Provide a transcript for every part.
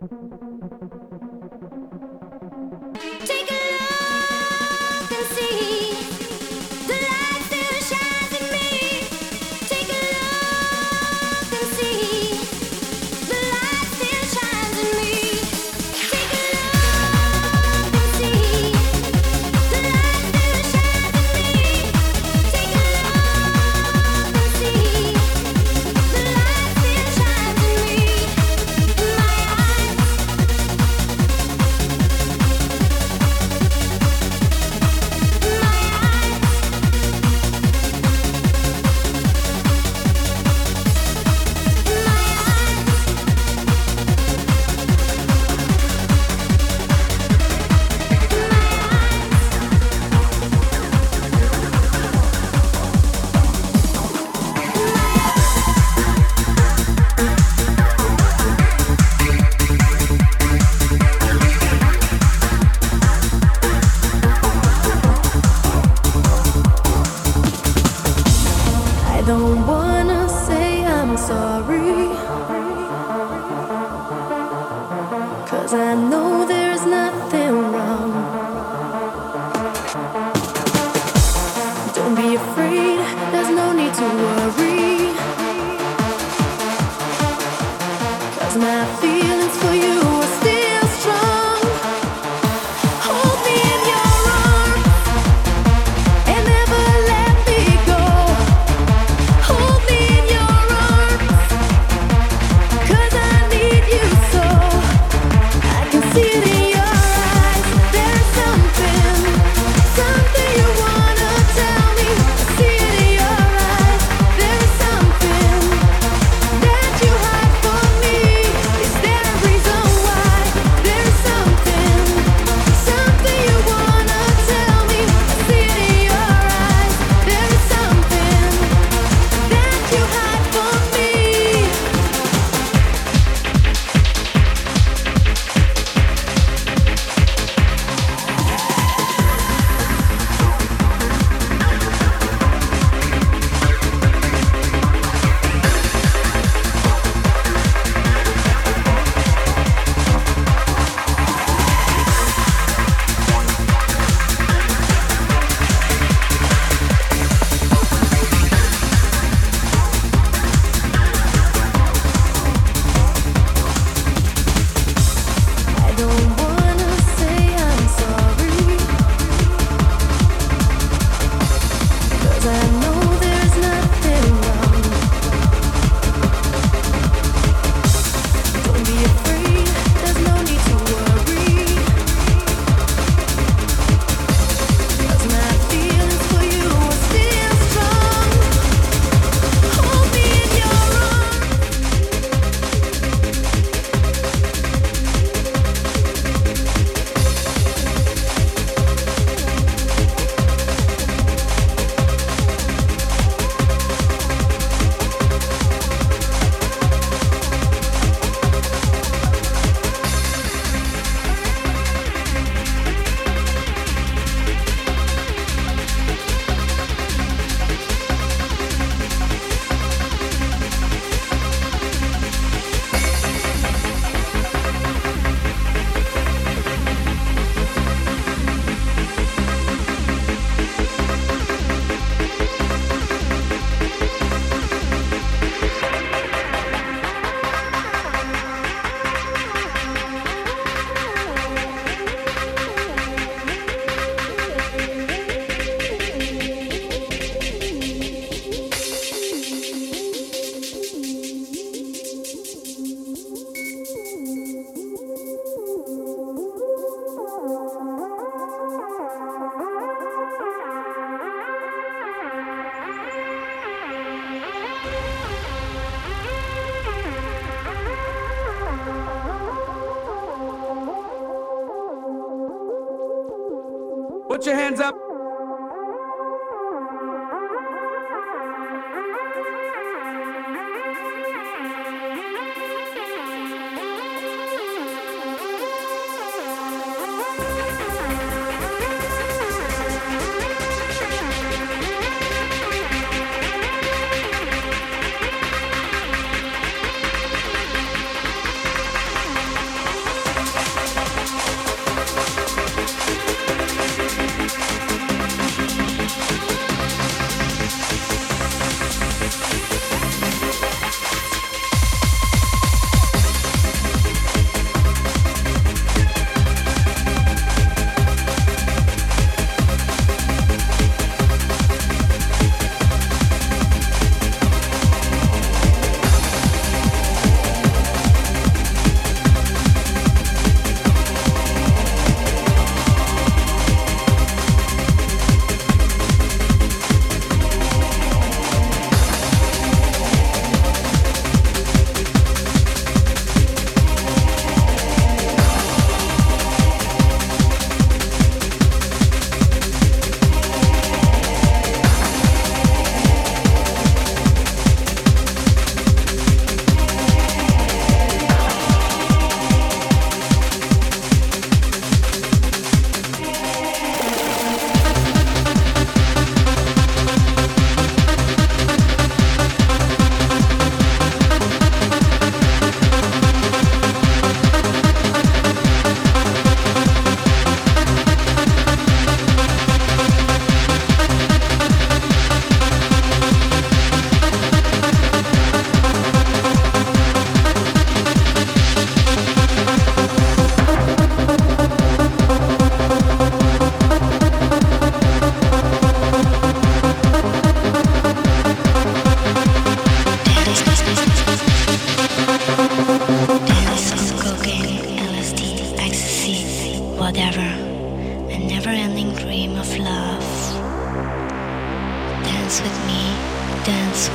Thank you.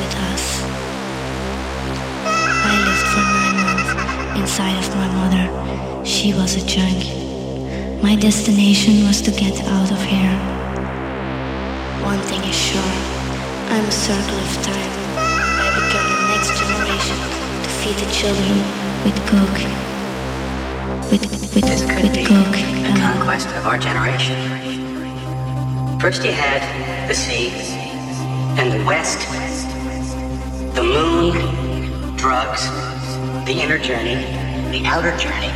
With us. I lived for nine months inside of my mother. She was a junk. My destination was to get out of here. One thing is sure, I'm a circle of time. I become the next generation to feed the children with coke with, with, this could with be coke. the conquest of our generation. First you had the sea and the west, the moon, drugs, the inner journey, the outer journey.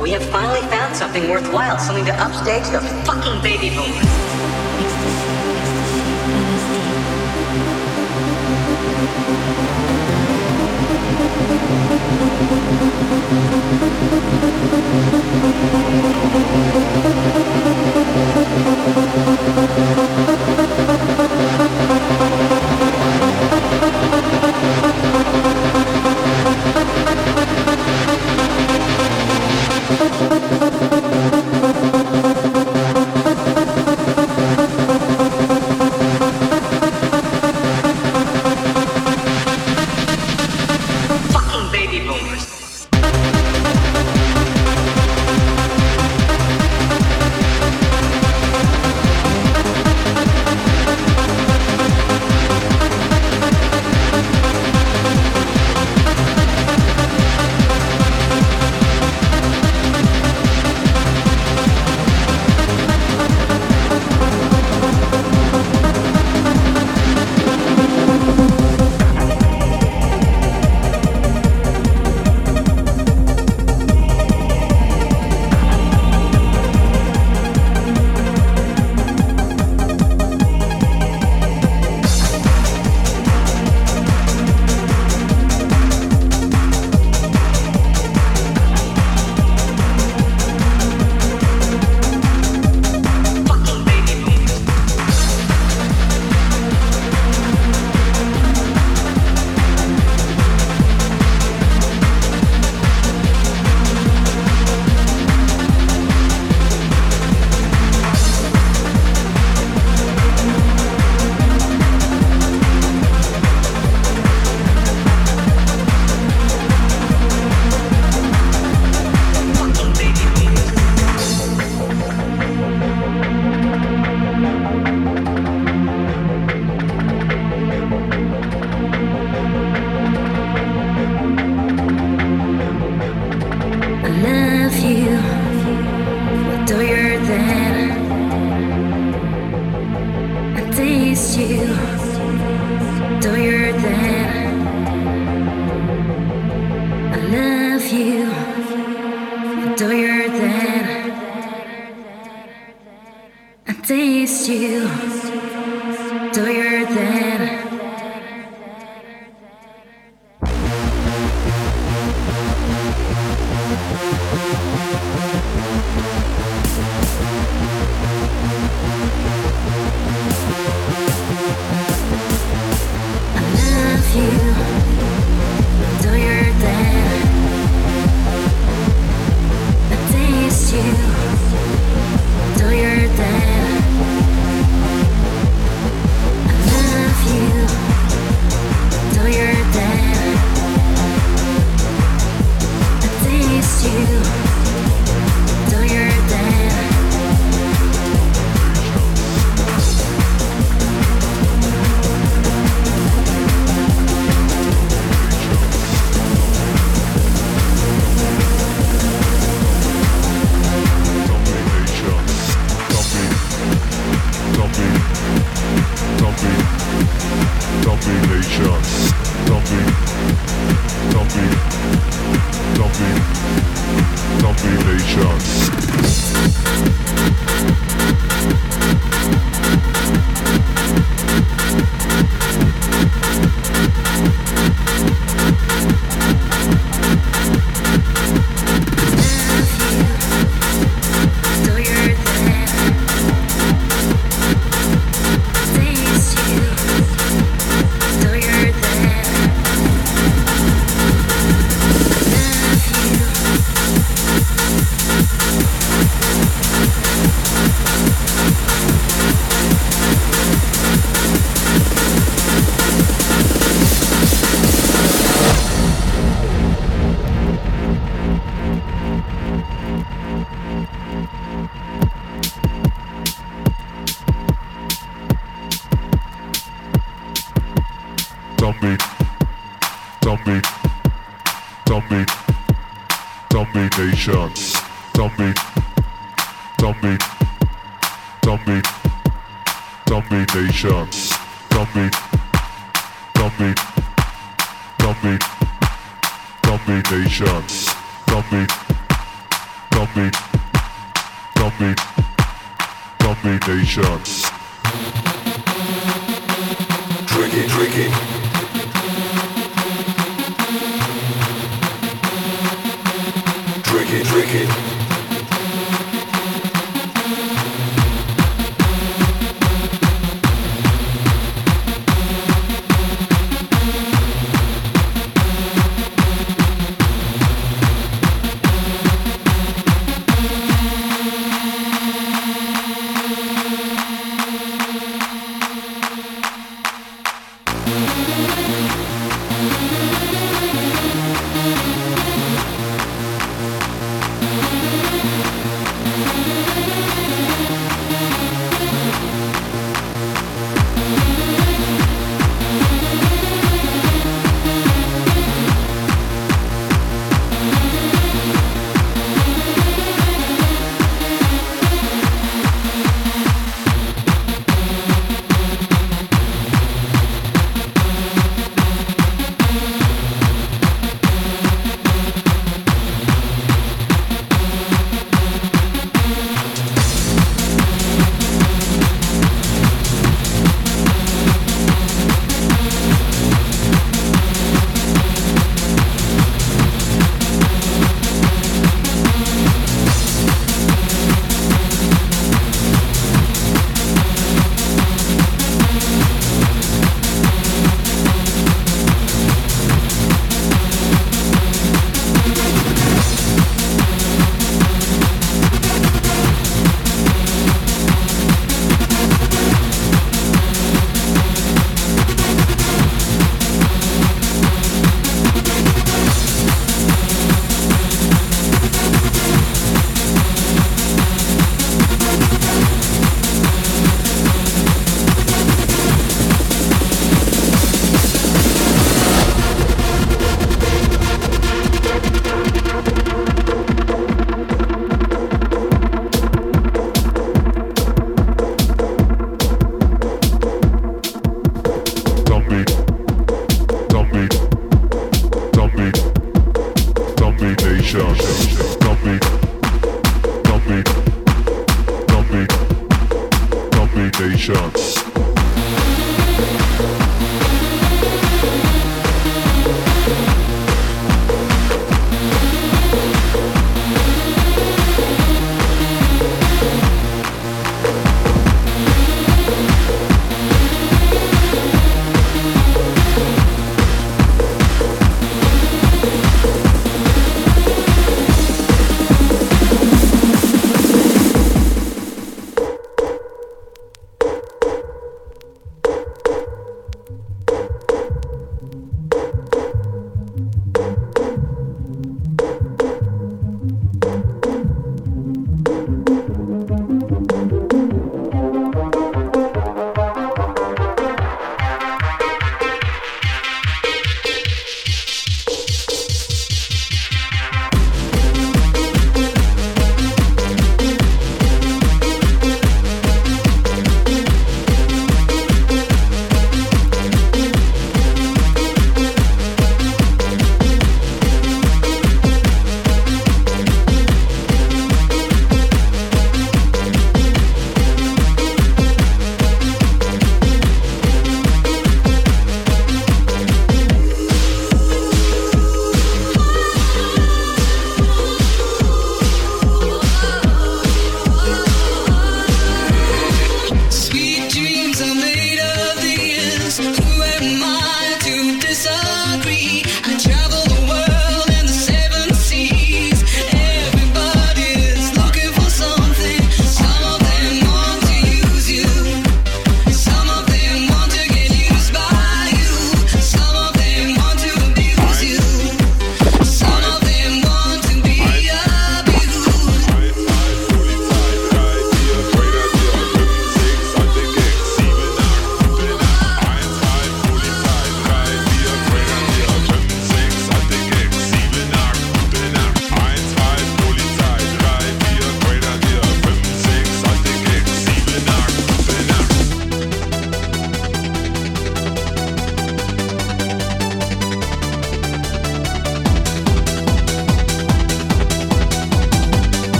We have finally found something worthwhile, something to upstage the fucking baby boomers. Fucking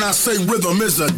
when I say rhythm is a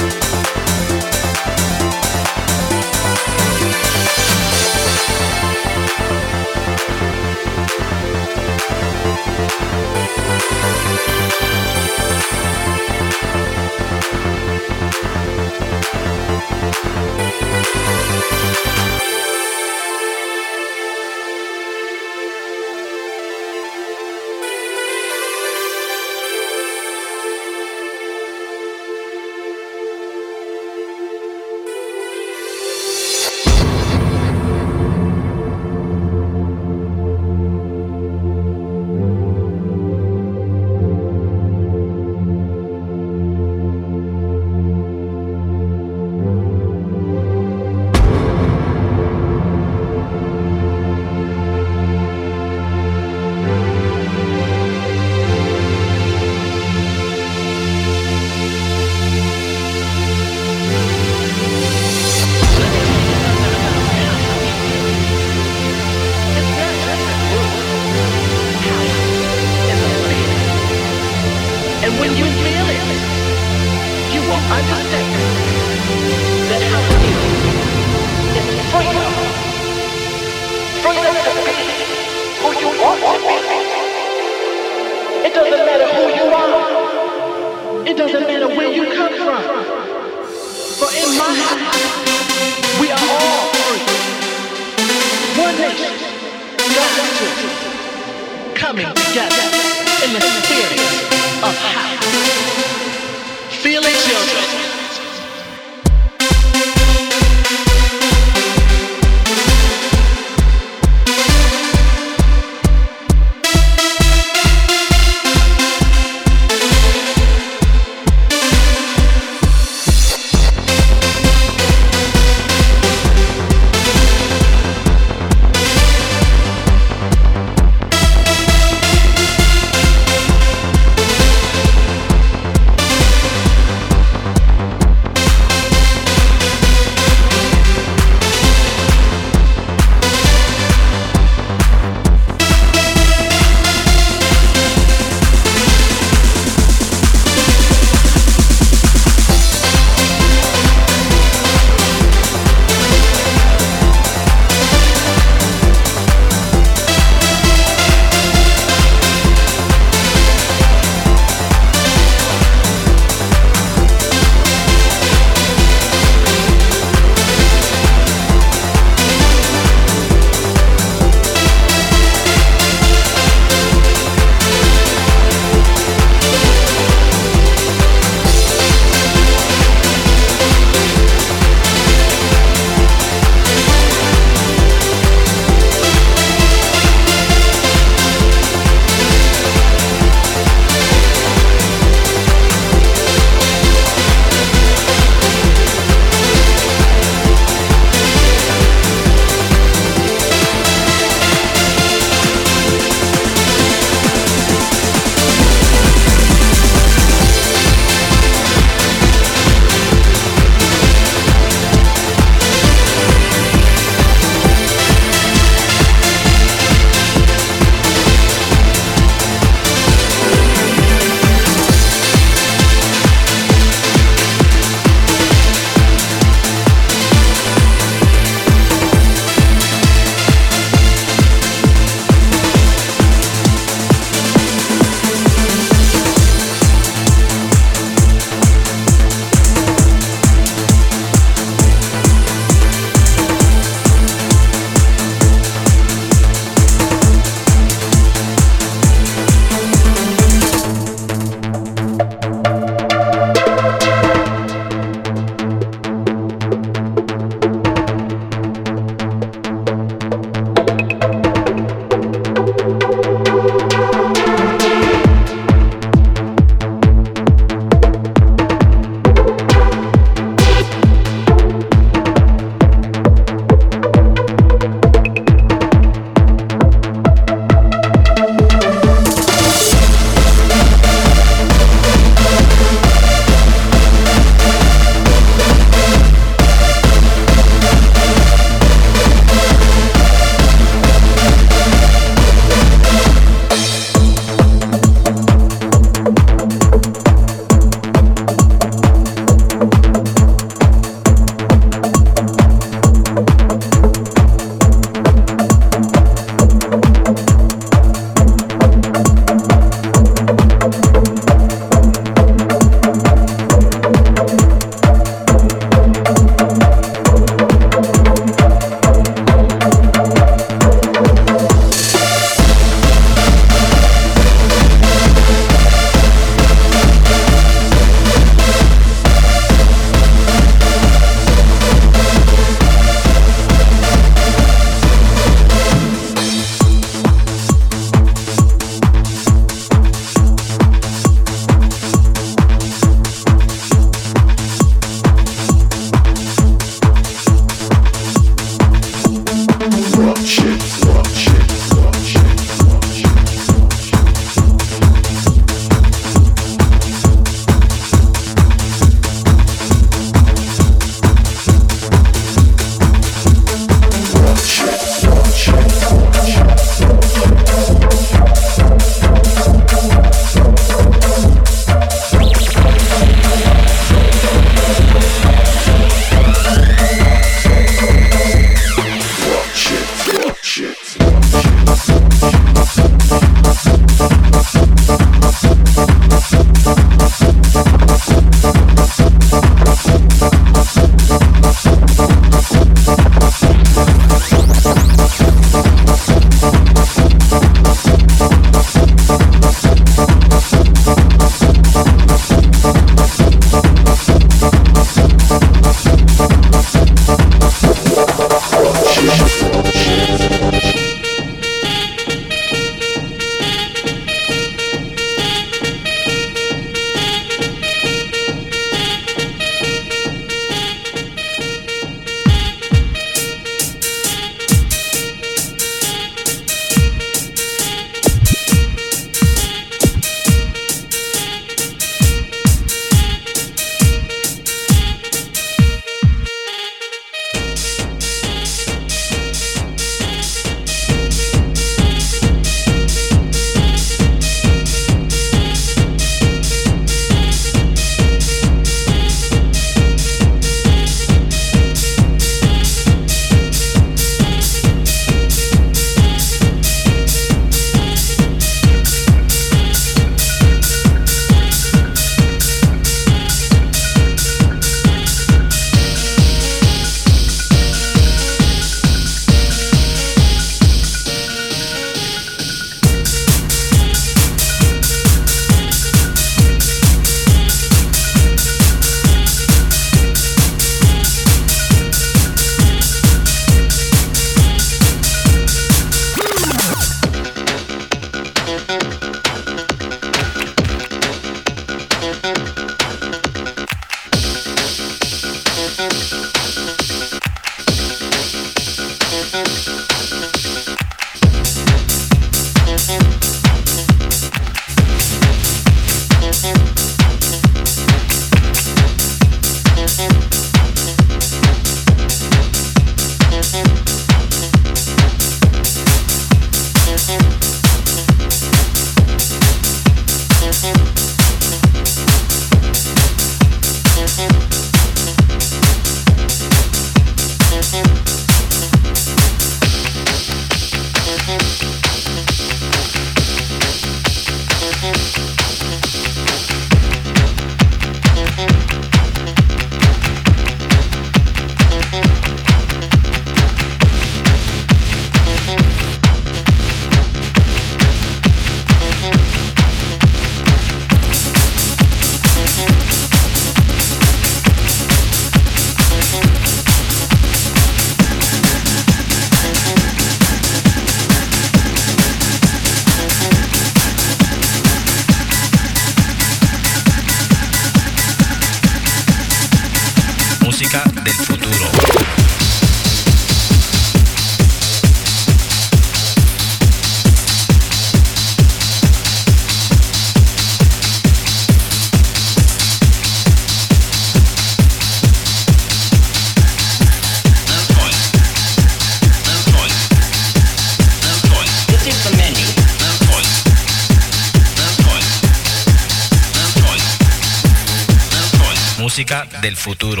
futuro.